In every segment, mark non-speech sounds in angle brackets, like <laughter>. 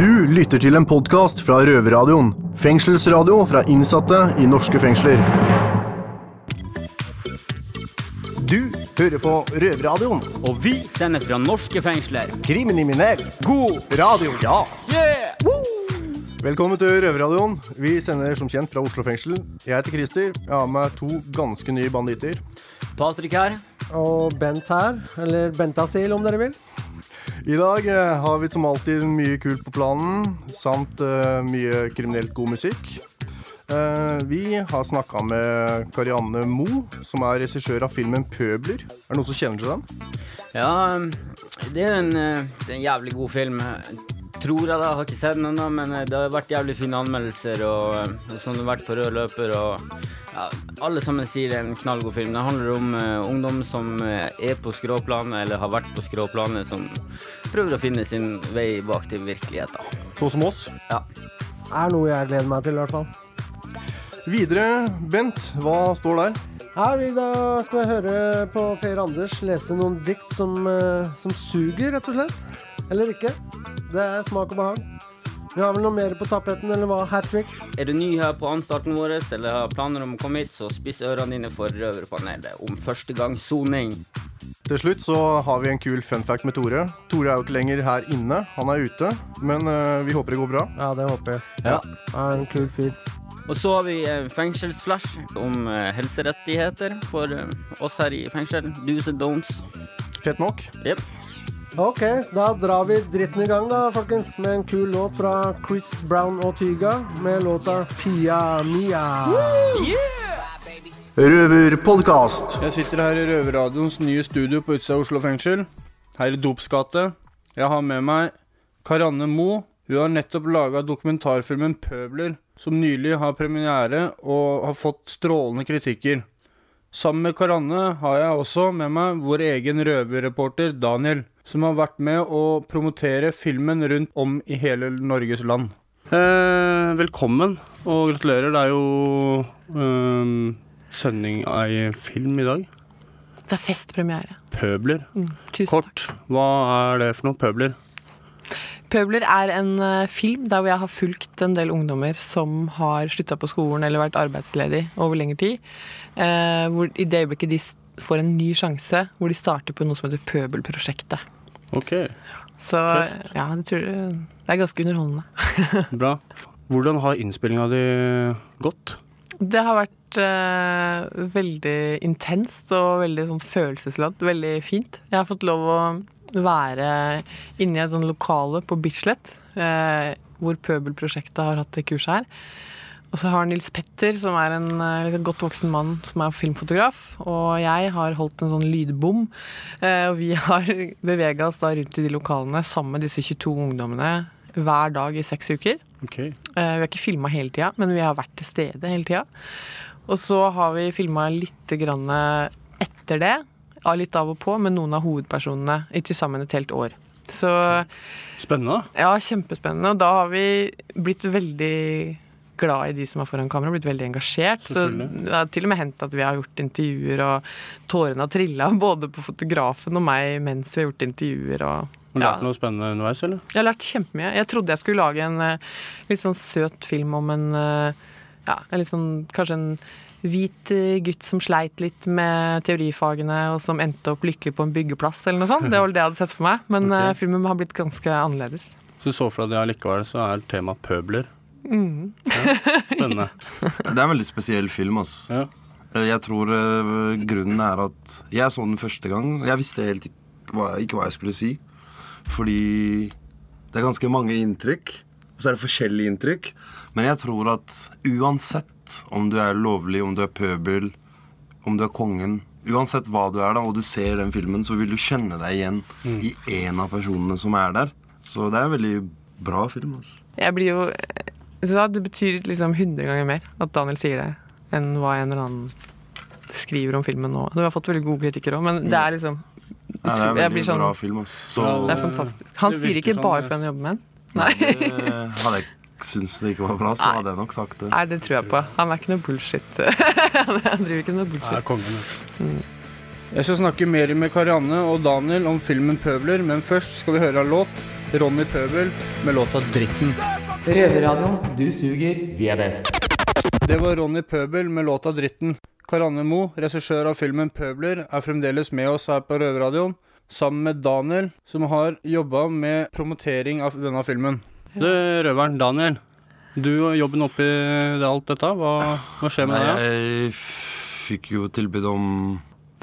Du lytter til en podkast fra Røverradioen. Fengselsradio fra innsatte i norske fengsler. Du hører på Røverradioen. Og vi sender fra norske fengsler. Kriminell. God radio. Ja. Velkommen til Røverradioen. Vi sender som kjent fra Oslo fengsel. Jeg heter Christer. Jeg har med to ganske nye banditter. Patrick her. Og Bent her, eller Bentasil om dere vil. I dag eh, har vi som alltid mye kult på planen, samt eh, mye kriminelt god musikk. Eh, vi har snakka med Karianne Mo, som er regissør av filmen 'Pøbler'. Er det noen som kjenner til den? Ja, det er en, det er en jævlig god film. Tror jeg da, jeg har ikke sett den ennå, men eh, det har vært jævlig fine anmeldelser og og sånn det har vært på rød løper og ja, alle sammen sier det er en knallgod film. Det handler om uh, ungdom som eh, er på skråplanet eller har vært på skråplanet, som prøver å finne sin vei bak til virkeligheten. Sånn som oss. Ja. Er noe jeg gleder meg til, i hvert fall. Videre, Bent, hva står der? Her da skal jeg høre på Per Anders lese noen dikt som, som suger, rett og slett. Eller ikke. Det er smak og behag. Vi har vel noe mer på tapeten, eller hva? Hattrick? Er du ny her på anstalten vår eller har planer om å komme hit, så spiss ørene dine for Røverpanelet om førstegangssoning. Til slutt så har vi en kul fun fact med Tore. Tore er jo ikke lenger her inne, han er ute. Men eh, vi håper det går bra. Ja, det håper jeg. Ja. Han er en kul fyr. Og så har vi eh, fengselsflash om eh, helserettigheter for oss her i fengsel. Do's and don'ts. Fett nok. Yep. Ok, da drar vi dritten i gang, da, folkens. Med en kul låt fra Chris Brown og Tyga med låta Pia Mia. Røverpodkast. Jeg sitter her i Røverradioens nye studio på utsida av Oslo fengsel, her i Dops gate. Jeg har med meg Karanne Mo. Hun har nettopp laga dokumentarfilmen 'Pøbler', som nylig har premiere og har fått strålende kritikker. Sammen med Karanne har jeg også med meg vår egen røverreporter Daniel, som har vært med å promotere filmen rundt om i hele Norges land. Eh, velkommen, og gratulerer. Det er jo eh, sending av ei film i dag. Det er festpremiere. Pøbler. Mm, tusen takk. Kort, hva er det for noe? Pøbler? Pøbler er en eh, film der hvor jeg har fulgt en del ungdommer som har slutta på skolen eller vært arbeidsledig over lengre tid. Eh, hvor I det øyeblikket de får en ny sjanse, hvor de starter på noe som heter Pøbelprosjektet. Ok, Så Tøft. ja, jeg tror det det er ganske underholdende. <laughs> bra. Hvordan har innspillinga di gått? Det har vært eh, veldig intenst og veldig sånn følelsesladd. Veldig fint. Jeg har fått lov å være inne i et sånt lokale på Bislett, eh, hvor Pøbelprosjektet har hatt det kurset her. Og så har Nils Petter, som er en eh, godt voksen mann som er filmfotograf, og jeg har holdt en sånn lydbom. Eh, og vi <laughs> har bevega oss da rundt i de lokalene sammen med disse 22 ungdommene hver dag i seks uker. Ok, Eh, Vi har ikke filma hele tida, men vi har vært til stede hele tida. Og så har vi filma litt grann etter det, litt av og på, med noen av hovedpersonene i til sammen et helt år. Så Spennende. ja, kjempespennende. Og da har vi blitt veldig glad i de som er foran kamera, blitt veldig engasjert. Så det har til og med hendt at vi har gjort intervjuer, og tårene har trilla <laughs> både på fotografen og meg mens vi har gjort intervjuer. og Har du Ja. lært noe spennende underveis, eller? jeg har lært kjempemye. Jeg trodde jeg skulle lage en eh, litt sånn søt film om en eh, Ja, en litt sånn kanskje en hvit eh, gutt som sleit litt med teorifagene, og som endte opp lykkelig på en byggeplass, eller noe sånt. Det var vel det jeg hadde sett for meg. Men Ok. eh, filmen har blitt ganske annerledes. Så du så for deg det allikevel, så er temaet pøbler. Mm. Spennende. <laughs> Det er en veldig spesiell film. ass. Ja. Eh, Jeg tror grunnen er at Jeg så den første gang. Jeg visste helt ikke hva, ikke hva jeg skulle si. Fordi det er ganske mange inntrykk. Og så er det forskjellige inntrykk. Men jeg tror at uansett om du er lovlig, om du er pøbel, om du er kongen Uansett hva du er, da, og du ser den filmen, så vil du kjenne deg igjen i en av personene som er der. Så det er en veldig bra film. Altså. Jeg blir jo så Det betyr liksom 100 ganger mer at Daniel sier det, enn hva en eller annen skriver om filmen nå. Du har fått veldig gode kritikker òg, men det er liksom Ja, det er en veldig blir sånn- bra film. Altså. Så Ja, Det er fantastisk. Han Det sier ikke sånn, bare for han jobber med den. Nei, det hadde jeg syntes det ikke var bra, så hadde jeg nok sagt det. Nei, det tror jeg på. Han er ikke noe bullshit. <laughs> han driver ikke noe bullshit. Nei, kongen. vet. Jeg skal snakke mer med Karianne og Daniel om filmen 'Pøbler', men først skal vi høre en låt. Ronny Pøbel med låta 'Dritten'. Røverradioen. Du suger, vi er best. Det var Ronny Pøbel med låta 'Dritten'. Karianne Moe, regissør av filmen 'Pøbler', er fremdeles med oss her på Røverradioen, sammen med Daniel, som har jobba med promotering av denne filmen. Du, røveren Daniel. Du og jobben oppi alt dette, hva, hva skjer med deg? jeg fikk jo tilbud om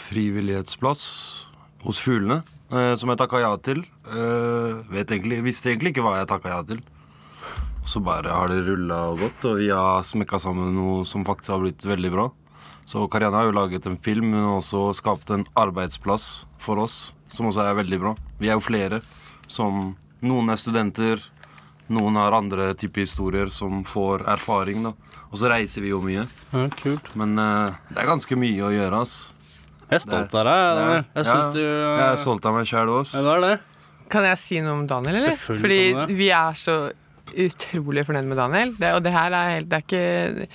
frivillighetsplass hos Fuglene, eh, som jeg takka ja til. Eh, vet egentlig, visste egentlig ikke hva jeg takka ja til. Og så bare har det rulla og gått, og vi har smekka sammen noe som faktisk har blitt veldig bra. Så Karianne har jo laget en film, men også skapt en arbeidsplass for oss, som også er veldig bra. Vi er jo flere som Noen er studenter, noen har andre typer historier som får erfaring, da. Og så reiser vi jo mye. Ja, kult. Men eh, det er ganske mye å gjøre, ass. Jeg er stolt av deg. Jeg, Jeg syns du Jeg er stolt av meg sjæl òg. Ja, det er det. Kan jeg si noe om Daniel, eller? Selvfølgelig Fordi kan du det. vi er så utrolig fornøyd med Daniel. Det, og det her er helt Det er ikke,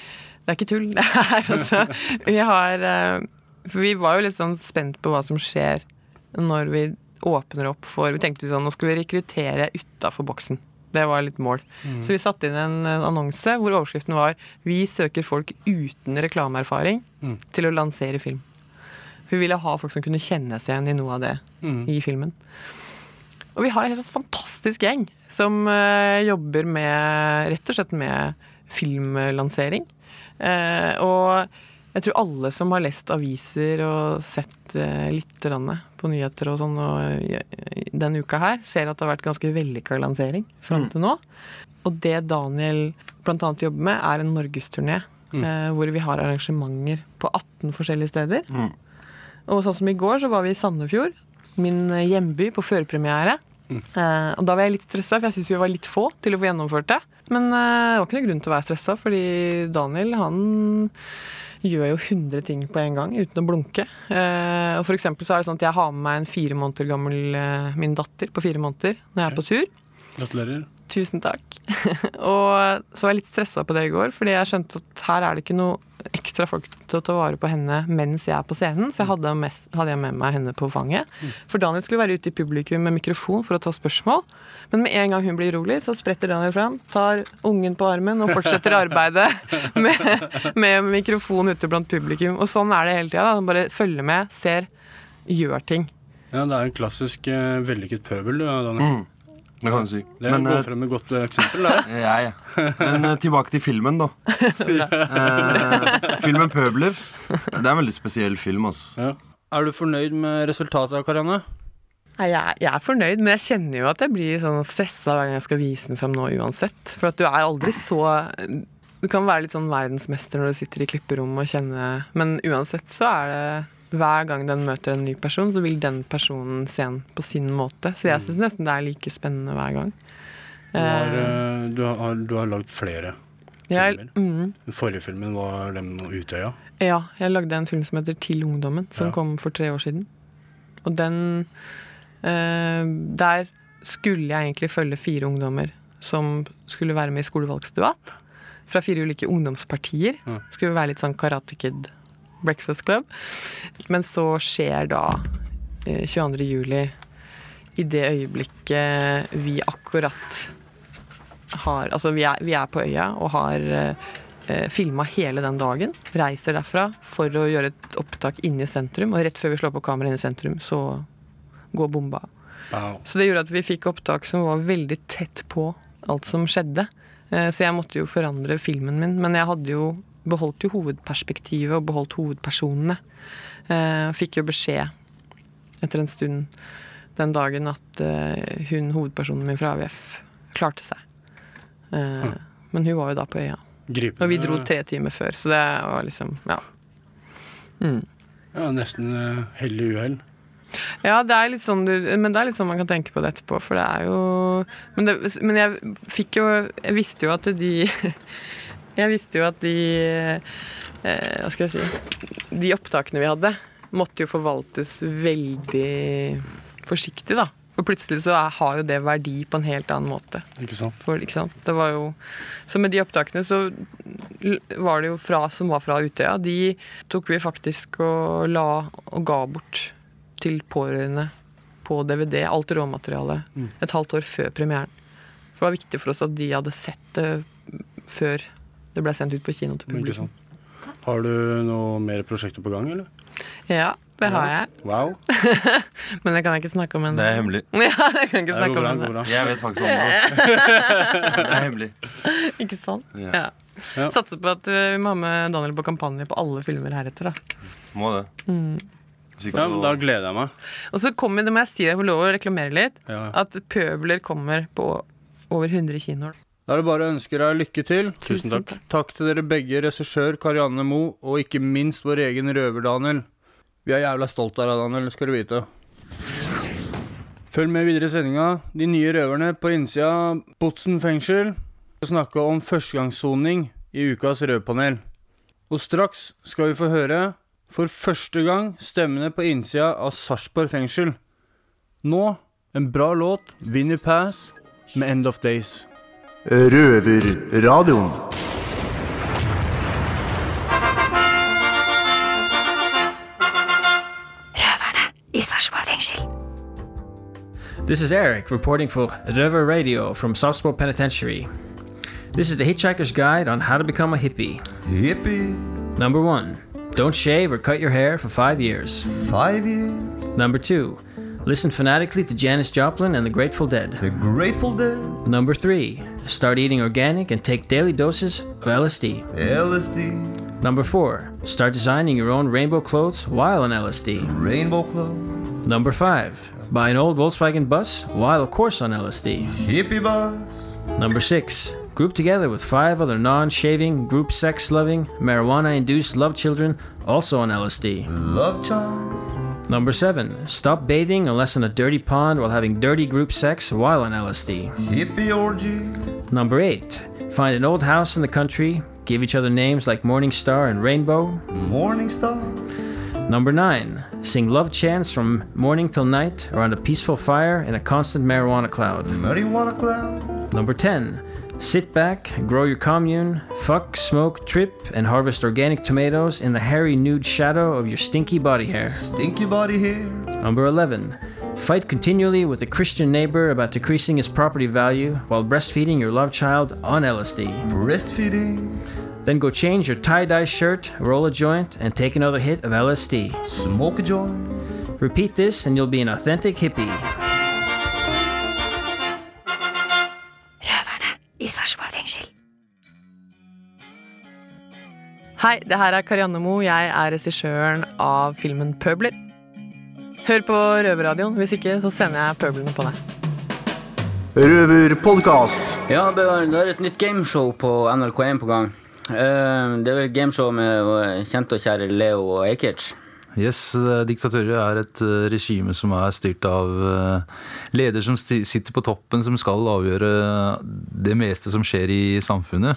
det er ikke tull. <laughs> Det er altså Vi har eh, For vi var jo litt sånn spent på hva som skjer når vi åpner opp for Vi tenkte sånn, nå skal vi rekruttere utafor boksen. Det var litt mål. Mm. Så vi satte inn en, annonse hvor overskriften var 'Vi søker folk uten reklameerfaring Mm. til å lansere film'. For vi ville ha folk som kunne kjenne seg igjen i noe av det Mm. i filmen. Og vi har en helt sånn fantastisk gjeng som uh, jobber med rett og slett med filmlansering. Uh, og jeg tror alle som har lest aviser og sett uh, litt på nyheter og sånn og, denne uka her, ser at det har vært ganske vellykka lansering fram til nå. Og det Daniel annet jobber med, er en norgesturné. eh, hvor vi har arrangementer på 18 forskjellige steder. Mm. Og sånn som i går, så var vi i Sandefjord, min eh, hjemby, på førpremiere. Eh, og da var jeg litt stressa, for jeg syns vi var litt få til å få gjennomført det. Men eh, det var ikke noe grunn til å være stressa, fordi Daniel han gjør jo 100 ting på en gang uten å blunke. Eh, og for eksempel så er det sånn at jeg har med meg en fire måneder gammel eh, min datter på fire måneder når jeg er på tur. Gratulerer. Tusen takk. <laughs> og så var jeg litt stressa på det i går, fordi jeg skjønte at her er det ikke noe ekstra folk til å ta vare på henne mens jeg er på scenen, så jeg hadde, mest, hadde jeg med meg henne på fanget. For Daniel skulle være ute i publikum med mikrofon for å ta spørsmål, men med en gang hun blir rolig, så spretter Daniel fram, tar ungen på armen og fortsetter arbeidet <laughs> med, med mikrofon ute blant publikum. Og sånn er det hele tida. Bare følger med, ser, gjør ting. Ja, det er en klassisk uh, vellykket pøbel, du, Daniel. Mm. Det kan du si. Det er Men, Gå eh, frem med godt eksempel, det. <laughs> ja, ja. Men eh, tilbake til filmen, da. Eh, filmen 'Pøbler'. Det er en veldig spesiell film, Altså. Ja. Er du fornøyd med resultatet, Karianne? Nei, jeg, jeg er fornøyd, men jeg kjenner jo at jeg blir sånn stressa hver gang jeg skal vise den frem nå uansett. For at du er aldri så Du kan være litt sånn verdensmester når du sitter i klipperommet og kjenner Men uansett så er det hver gang den møter en ny person, så vil den personen se den på sin måte. Så jeg syns nesten det er like spennende hver gang. Du har, Eh, eh, du har, du har lagd flere filmer. mm, Den forrige filmen var den om Utøya. ja, jeg lagde en film som heter Til ungdommen, som Ja. kom for tre år siden. Og den eh, Der skulle jeg egentlig følge fire ungdommer som skulle være med i skolevalgsdebatt. Fra fire ulike ungdomspartier. Ja. Skulle være litt sånn Karate Kid Breakfast Club. Men så skjer da eh, 22. juli i det øyeblikket vi akkurat har Altså, vi er, vi er på øya og har eh, eh, filma hele den dagen. Reiser derfra for å gjøre et opptak inne i sentrum. Og rett før vi slår på kameraet inne i sentrum, så går bomba. Wow. Så det gjorde at vi fikk opptak som var veldig tett på alt som skjedde. Eh, Så jeg måtte jo forandre filmen min, men jeg hadde jo beholdt jo hovedperspektivet og beholdt hovedpersonene. Eh, Fikk jo beskjed etter en stund den dagen at eh, hun, hovedpersonen min fra AUF, klarte seg. Eh, Men hun var jo da på øya. Gripende. Og vi dro tre timer før, så det var liksom Ja. Mm. Ja, nesten uh, hellig uhell. Ja, det er litt sånn du, men det er litt sånn man kan tenke på det etterpå, for det er jo Men, det, men jeg fikk jo Jeg visste jo at de <laughs> Jeg visste jo at de eh, Hva skal jeg si De opptakene vi hadde, måtte jo forvaltes veldig forsiktig, da. For plutselig så har jo det verdi på en helt annen måte. Ikke sant? For, ikke sant? Det var jo, så med de opptakene så var det jo fra, som var fra Utøya, de tok vi faktisk og la og ga bort til pårørende på DVD, alt råmaterialet, Mm. et halvt år før premieren. For det var viktig for oss at de hadde sett det før det ble sendt ut på kino til publikum. Har du noe mer prosjekter på gang, eller? Ja, det har jeg. Wow. <laughs> Men det kan jeg ikke snakke om ennå. Det er hemmelig. <laughs> Ja, det kan jeg ikke snakke bra. om ennå. bra. Jeg vet faktisk om det. <laughs> Det er hemmelig. Ikke sant? Ja. Ja. Ja. Satser på at uh, vi må ha med Daniel på kampanje på alle filmer heretter. da Må det. Mm. Ja, da gleder jeg meg. Og så kommer, det må jeg si, jeg får lov å reklamere litt, Ja. at Pøbler kommer på over 100 kinoer. Da er det bare å ønske deg lykke til. Tusen takk. Takk til dere begge, regissør Karianne Mo, og ikke minst vår egen røver, Daniel. Vi er jævla stolt av deg, Daniel, skal du vite. Følg med videre i sendinga. De nye røverne på innsida av Botsen fengsel skal snakke om førstegangssoning i ukas røverpanel. Og straks skal vi få høre, for første gang, stemmene på innsida av Sarpsborg fengsel. Nå en bra låt, Vinnie Pass, med End of Days. Røverradioen. i Sarpsborg fengsel. This is Eric reporting for Røver Radio from Sarpsborg Penitentiary. This is the Hitchhiker's Guide on how to become a hippie. Hippie, Number one, don't shave or cut your hair for five years. five years, Number two, listen fanatically to Janis Joplin and the Grateful Dead. the Grateful Dead, Number three, start eating organic and take daily doses of LSD. LSD, Number four, start designing your own rainbow clothes while on LSD. Rainbow Club, Number five, buy an old Volkswagen bus while, of course, on LSD. Hippie Bus, Number six, group together with five other non shaving, group sex loving, marijuana induced love children also on LSD. Love Charm, Number seven, stop bathing unless in a dirty pond while having dirty group sex while on LSD. Hippie Orgy, Number eight, find an old house in the country, give each other names like Morning Star and Rainbow. Morning Star, Number nine, sing love chants from morning till night around a peaceful fire in a constant marijuana cloud. Marijuana Cloud, Number 10. Sit back, grow your commune, fuck, smoke, trip, and harvest organic tomatoes in the hairy nude shadow of your stinky body hair. Stinky Body Hair, Number 11. Fight continually with a Christian neighbor about decreasing his property value while breastfeeding your love child on LSD. Breastfeeding, Then go change your tie dye shirt, roll a joint, and take another hit of LSD. Smoke a Joint, Repeat this, and you'll be an authentic hippie. Hei, det her er Karianne Mo. Jeg er regissøren av filmen Pøbler. Hør på Røverradioen. Hvis ikke, så sender jeg pøblene på deg. Røverpodkast. Ja, det er det er et nytt gameshow på NRK1 på gang. Eh, Det er vel gameshow med kjente og kjære Leo og Ajkic. Yes, diktatører er et eh, regime som er styrt av eh, leder som sitter på toppen, som skal avgjøre det meste som skjer i samfunnet.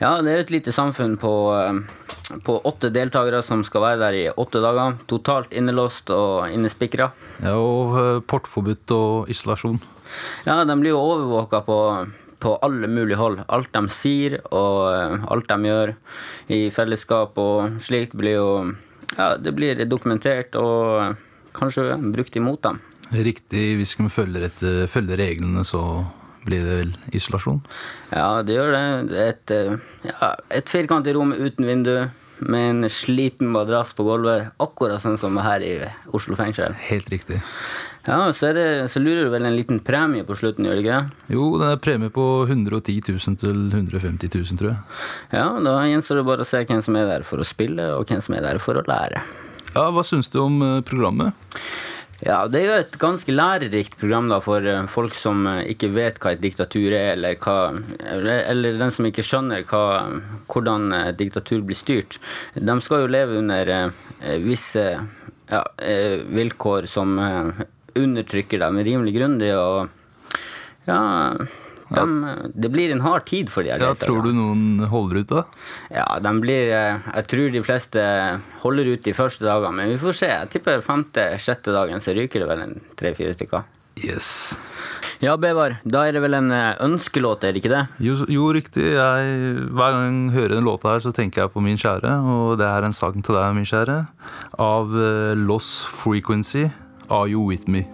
Ja, det er et lite samfunn på, eh, på åtte deltakere som skal være der i åtte dager. Totalt innelåst og innespikra. Ja, og eh, portforbudt og isolasjon. Ja, de blir jo overvåka på, på alle mulige hold. Alt de sier og eh, alt de gjør i fellesskap og slikt blir jo Ja, det blir dokumentert og kanskje brukt imot dem. Riktig, hvis vi følger, et, følger reglene, så blir det vel isolasjon. Ja, det gjør det. Et, eh, ja, et firkantet rom uten vindu med en sliten madrass på gulvet, akkurat sånn som her i Oslo fengsel. Helt riktig. Ja, så, det, så lurer du vel en liten premie på slutten, gjør det ikke? det? Jo, det er premie på 110 000 til 150 000, tror jeg. Ja, da gjenstår det bare å se hvem som er der for å spille, og hvem som er der for å lære. Ja, Hva syns du om eh, programmet? Ja, det er jo et ganske lærerikt program da for eh, folk som eh, ikke vet hva et diktatur er, eller, hva, eller, den som ikke skjønner hva, hvordan et diktatur blir styrt. De skal jo leve under visse ja, vilkår som undertrykker dem rimelig grundig, og ja, de, det blir en hard tid for de her Ja. Tror du noen holder ut, da? Ja, de blir eh, Jeg tror de fleste holder ut de første dagene, men vi får se. Jeg tipper femte-sjette dagen så ryker det vel en tre-fire stykker. Yes. Ja, Bevar, da er det vel en eh, ønskelåt, er det ikke det? Jo, jo riktig. Jeg, hver gang jeg hører den låta her, så tenker jeg på min kjære. Og det er en sang til deg, min kjære. Av eh, Loss Frequency. Are You With Me?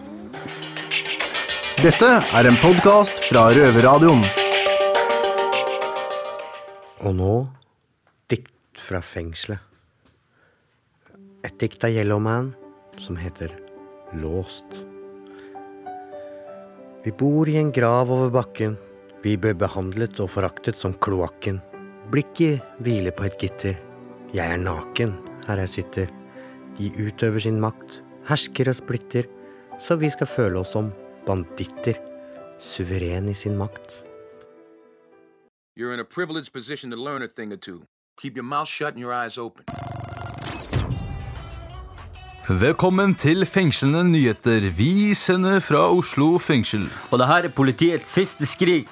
Dette er en podkast fra Røverradioen. Og nå dikt fra fengselet. Et dikt av Yellowman som heter Låst. Vi bor i en grav over bakken. Vi ble behandlet og foraktet som kloakken. Blikket hviler på et gitter. Jeg er naken her jeg sitter. De utøver sin makt, hersker og splitter, så vi skal føle oss som banditter. Suveren i sin makt. You're in a privileged position to learn a thing or two. Keep your mouth shut and your eyes open. Velkommen til Fengslende nyheter. Vi sender fra Oslo fengsel. Og det her er politiets siste skrik.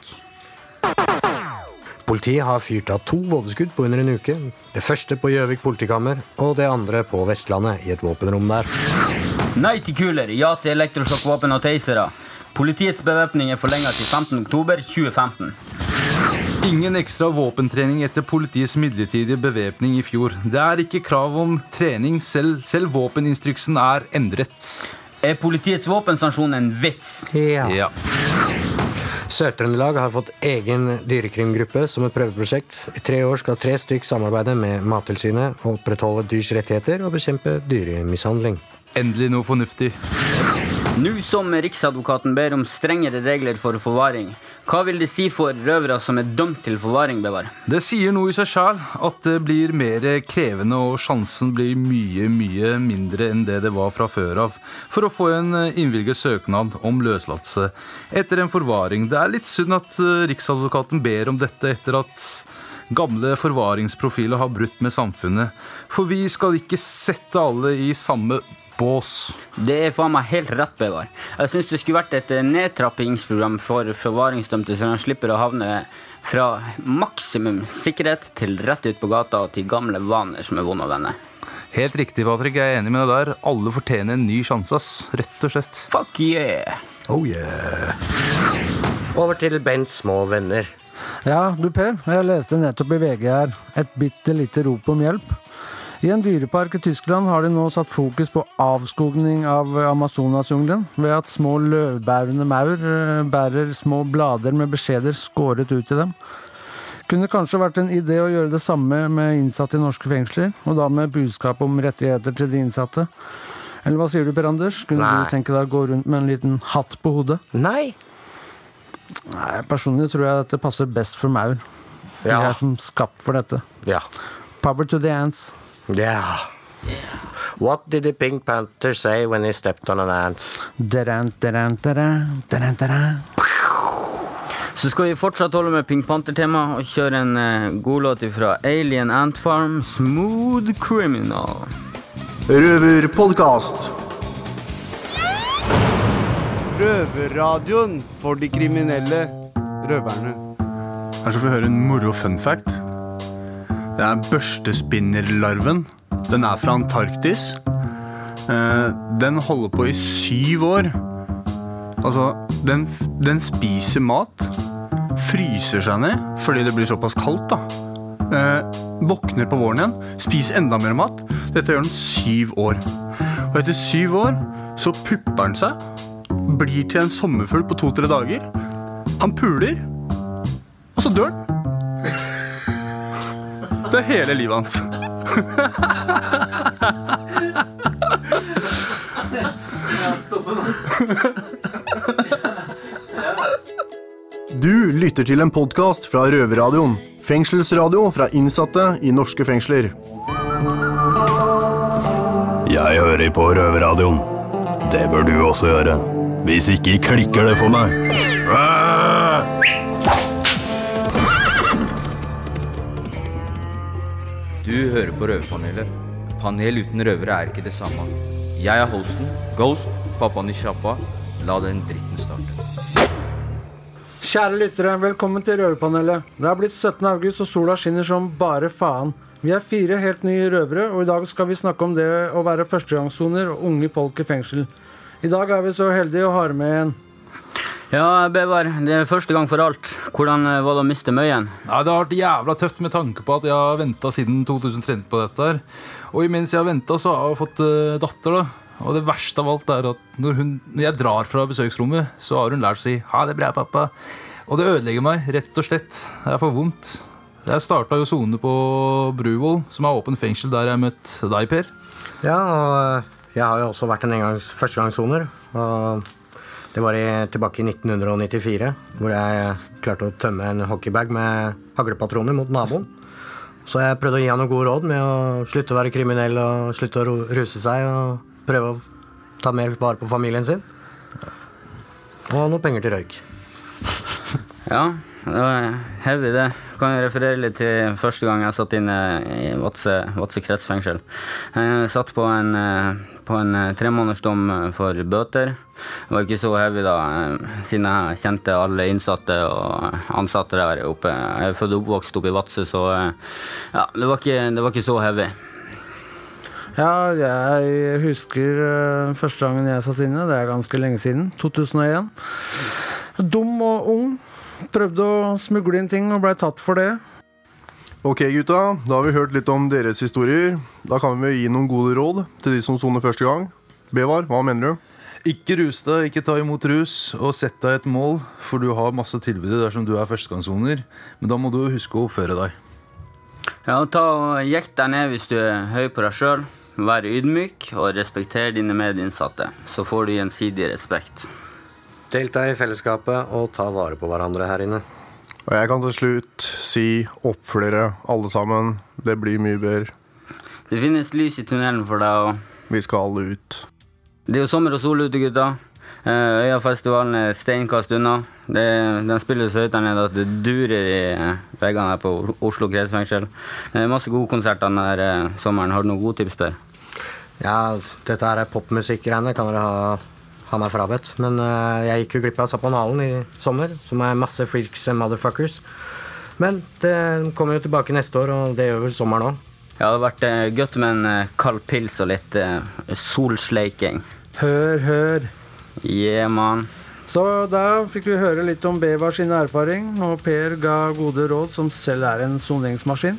Politiet har fyrt av to vådeskudd på under en uke. Det første på Gjøvik politikammer, og det andre på Vestlandet, i et våpenrom der. Nei til kuler, ja til elektrosjokkvåpen og tasere. Politiets bevæpning er forlenga til 15. oktober 2015. Ingen ekstra våpentrening etter politiets midlertidige bevæpning i fjor. Det er ikke krav om trening, selv, selv våpeninstruksen er endret. Er politiets våpensanksjon en vits? Ja. Ja. Sør-Trøndelag har fått egen dyrekrimgruppe som et prøveprosjekt. I tre år skal tre stykk samarbeide med Mattilsynet og opprettholde dyrs rettigheter og bekjempe dyremishandling. Endelig noe fornuftig. Nå som Riksadvokaten ber om strengere regler for forvaring, hva vil det si for røvere som er dømt til forvaring, Bevar? Det sier noe i seg sjøl at det blir mer krevende, og sjansen blir mye, mye mindre enn det det var fra før av for å få en innvilget søknad om løslatelse etter en forvaring. Det er litt synd at eh, Riksadvokaten ber om dette etter at gamle forvaringsprofiler har brutt med samfunnet. For vi skal ikke sette alle i samme bås. Det er faen meg helt rett, Bevar. Jeg syns det skulle vært et eh, nedtrappingsprogram for forvaringsdømte, så de slipper å havne fra maksimum sikkerhet til rett ut på gata og til gamle vaner som er vonde å vende. Helt riktig, Patrick. Jeg er enig med deg der. Alle fortjener en ny sjanse, ass. Rett og slett. Fuck yeah! Oh yeah. Over til Bents små venner. Ja, du Per, jeg leste nettopp i VG her et bitte lite rop om hjelp. I en dyrepark i Tyskland har de nå satt fokus på avskogning av Amazonasjungelen ved at små løvbærende maur eh, bærer små blader med beskjeder skåret ut i dem. Kunne kanskje vært en idé å gjøre det samme med innsatte i norske fengsler, og da med budskap om rettigheter til de innsatte. Eller hva sier du, Per Anders? Kunne Nei. du tenke deg å gå rundt med en liten hatt på hodet? Nei. Nei, Personlig tror jeg dette passer best for maur. Ja. Jeg er som skapt for dette. Ja. Power to the ants. Yeah. What did the Pink Panther say when he stepped on an ant? Daran, daran, daran, daran, daran. Så skal vi fortsatt holde med Pink Panther-tema og kjøre en uh, godlåt fra Alien Ant Farm, 'Smooth Criminal'. Røverpodkast. Røverradioen for de kriminelle røverne. Her skal vi høre en moro fun fact. Det er børstespinnerlarven. Den er fra Antarktis. Eh, Den holder på i syv år. Altså, den, den spiser mat, fryser seg ned fordi det blir såpass kaldt, da. Eh, Våkner på våren igjen, spiser enda mer mat. Dette gjør den syv år. Og etter syv år så pupper den seg, blir til en sommerfugl på to-tre dager. Han puler, og så dør den. Det er hele livet hans. Du lytter til en podkast fra Røverradioen. Fengselsradio fra innsatte i norske fengsler. Jeg hører på Røverradioen. Det bør du også gjøre. Hvis ikke klikker det for meg. Du hører på Røverpanelet. Panel uten røvere er ikke det samme. Jeg er Holsten, Ghost, pappaen i sjappa. La den dritten starte. Kjære lyttere, velkommen til Røverpanelet. Det har blitt 17. august, og sola skinner som bare faen. Vi er fire helt nye røvere, og i dag skal vi snakke om det å være førstegangssoner og unge folk i fengsel. I dag er vi så heldige å ha med en Ja, Bevar, det er første gang for alt. Hvordan eh, var det å miste Møyen? Nei, Det har vært jævla tøft med tanke på at jeg har venta siden 2013 på dette. her Og imens jeg har venta, så har jeg fått eh, datter. da Og det verste av alt er at når, hun, når jeg drar fra besøksrommet, så har hun lært å si 'ha det bra, pappa'. Og det ødelegger meg, rett og slett. Det er for vondt. Jeg starta jo sone på Bruvoll, som er åpent fengsel, der jeg møtte deg, Per. Ja, og jeg har jo også vært en engangs førstegangssoner. Og det var i, tilbake i 1994, hvor jeg klarte å tømme en hockeybag med haglepatroner mot naboen. Så jeg prøvde å gi han noen gode råd med å slutte å være kriminell og slutte å ruse seg og prøve å ta mer vare på familien sin. Og noe penger til røyk. Ja, heavy, det. Kan jeg referere litt til første gang jeg satt inne i Vadsø kretsfengsel. Jeg satt på en, eh, på en eh, tremånedersdom for bøter. Det var ikke så heavy da, eh, siden jeg kjente alle innsatte og ansatte der oppe. Jeg er født og oppvokst oppe i Vadsø, så eh, ja, det var ikke, det var ikke så heavy. Ja, jeg husker eh, første gangen jeg satt inne. Det er ganske lenge siden. 2001. Dum og ung. Prøvde å smugle inn ting og blei tatt for det. Ok, gutta. Da har vi hørt litt om deres historier. Da kan vi gi noen gode råd til de som soner første gang. Bevar, hva mener du? Ikke rus deg, ikke ta imot rus, og sett deg et mål, for du har masse tilbud dersom du er førstegangssoner. Men da må du huske å oppføre deg. Ja, ta og Jekk deg ned hvis du er høy på deg sjøl. Vær ydmyk og respekter dine medinnsatte. Så får du gjensidig respekt. Delta i fellesskapet og ta vare på hverandre her inne. Og jeg kan til slutt si oppfør dere, alle sammen. Det blir mye bedre. Det finnes lys i tunnelen for deg, og Vi skal alle ut. Det er jo sommer og sol ute, gutta. Eh, Øyafestivalen er steinkast unna. Det, den spiller så høyt der nede at det durer i eh, veggene her på Oslo kretsfengsel. Er masse gode konserter denne eh, sommeren. Har du noen gode tips, Per? Ja, dette her er popmusikk-greiene. Kan dere ha, ha er frabedt. Men uh, jeg gikk jo glipp av Saponalen i sommer, som er masse freaks and motherfuckers. Men det kommer jo tilbake neste år, og det gjør vel sommeren òg. Ja, det har vært eh, godt med en eh, kald pils og litt solsleiking. Hør, hør. Yeah, man. Så da fikk vi høre litt om Bevar sin erfaring, og Per ga gode råd som selv er en soningsmaskin.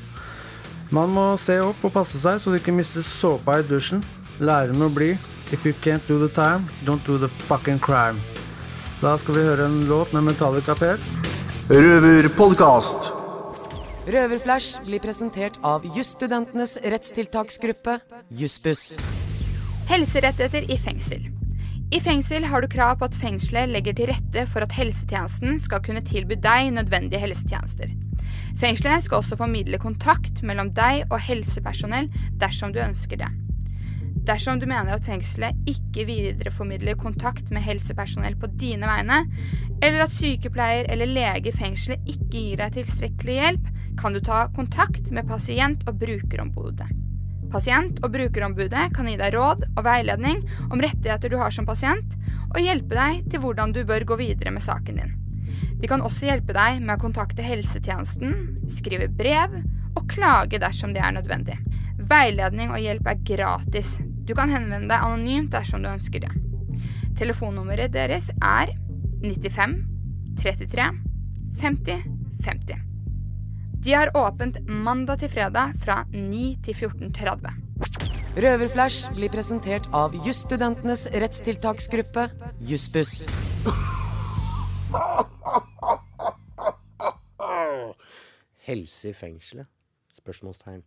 Man må se opp og passe seg så du ikke mister såpa i dusjen. Lære med å bli. If you can't do the time, don't do the fucking crime. Da skal vi høre en låt med Metallica, Per. Røverpodkast. Røverflash blir presentert av jusstudentenes rettstiltaksgruppe, Jussbuss. Helserettigheter i fengsel. I fengsel har du krav på at fengselet legger til rette for at helsetjenesten skal kunne tilby deg nødvendige helsetjenester. Fengselet skal også formidle kontakt mellom deg og helsepersonell dersom du ønsker det. Dersom du mener at fengselet ikke videreformidler kontakt med helsepersonell på dine vegne, eller at sykepleier eller lege i fengselet ikke gir deg tilstrekkelig hjelp, kan du ta kontakt med pasient- og brukerombudet. Pasient- og brukerombudet kan gi deg råd og veiledning om rettigheter du har som pasient, og hjelpe deg til hvordan du bør gå videre med saken din. De kan også hjelpe deg med å kontakte helsetjenesten, skrive brev og klage dersom det er nødvendig. Veiledning og hjelp er gratis. Du kan henvende deg anonymt dersom du ønsker det. Telefonnummeret deres er 95 33 50 50. De har åpent mandag til fredag fra 9 til 14.30. Røverflash blir presentert av jusstudentenes rettstiltaksgruppe, Jussbuss. Helse i fengselet? Spørsmålstegn.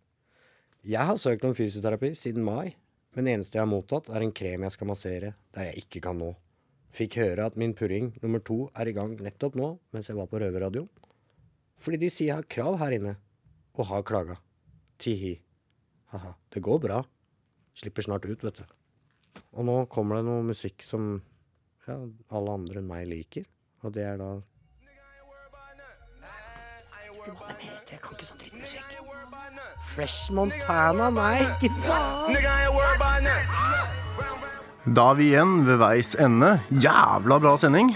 Jeg har søkt om fysioterapi siden mai, men det eneste jeg har mottatt, er en krem jeg skal massere der jeg ikke kan nå. Fikk høre at min purring nummer to er i gang nettopp nå, mens jeg var på røverradioen. Fordi de sier jeg har krav her inne, og har klaga. Tihi. Haha. Det går bra. Slipper snart ut, vet du. Og nå kommer det noe musikk som ja, alle andre enn meg liker, og det er da Jeg kan ikke sånn drittmusikk. Fresh Montana, nei, ikke faen! Da er vi igjen ved veis ende. Jævla bra sending.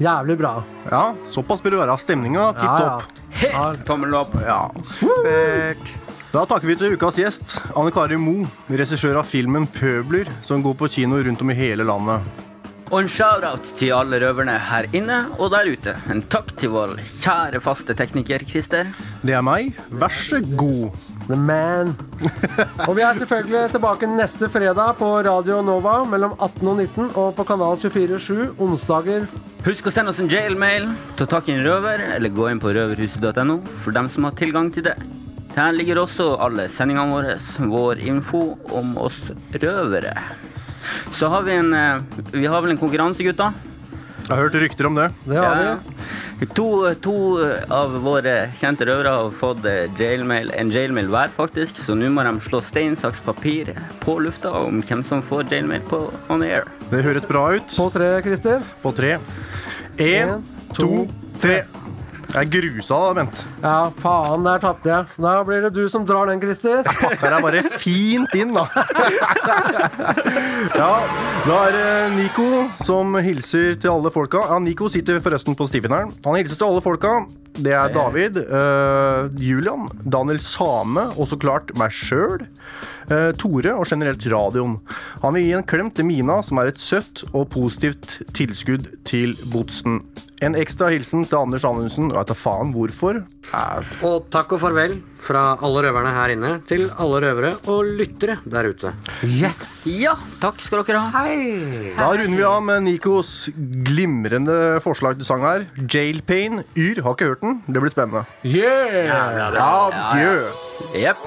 Jævlig bra. Ja, såpass bør det være. Stemninga tipp Ja, ja. Helt tommel opp. Ja. Da takker vi til ukas gjest, Anne Kari Mo, regissør av filmen 'Pøbler', som går på kino rundt om i hele landet. Og en shout-out til alle røverne her inne og der ute. En takk til vår kjære faste tekniker, Christer. Det er meg. Vær så god. The man. <laughs> Og vi er selvfølgelig tilbake neste fredag på Radio Nova mellom 18 og 19 og på kanal 24-7 onsdager. Husk å sende oss en jailmail, ta tak i en røver, eller gå inn på røverhuset.no for dem som har tilgang til det. Her ligger også alle sendingene våre, vår info om oss røvere. Så har vi en eh, Vi har vel en konkurranse, gutta? Jeg har hørt rykter om det. Det har vi. Ja. To, to av våre kjente røvere har fått eh, jailmail, en jailmail hver, faktisk. Så nå må de slå stein, saks, papir på lufta om hvem som får jailmail på on air. Det høres bra ut. På tre, Christer. På tre. Én, to, tre. Jeg er grusa da, Bent. Ja, faen, der tapte jeg. Da blir det du som drar den, Christer. Pakker deg bare fint inn, da. Ja, da er det Nico som hilser til alle folka. Ja, Nico sitter forresten på stifinneren. Han hilser til alle folka. Det er David, uh, Julian, Daniel Same og så klart meg sjøl. uh, Tore og generelt radioen. Han vil gi en klem til Mina, som er et søtt og positivt tilskudd til Botsen. En ekstra hilsen til Anders Anundsen. Jeg tar faen hvorfor. Og takk og farvel fra alle røverne her inne til alle røvere og lyttere der ute. Yes! Ja, takk skal dere ha. Hei! Da runder vi av med Nikos glimrende forslag til sang her. Jail Pain. Yr. Har ikke hørt den. Det blir spennende. Yeah! Adjø. Jepp.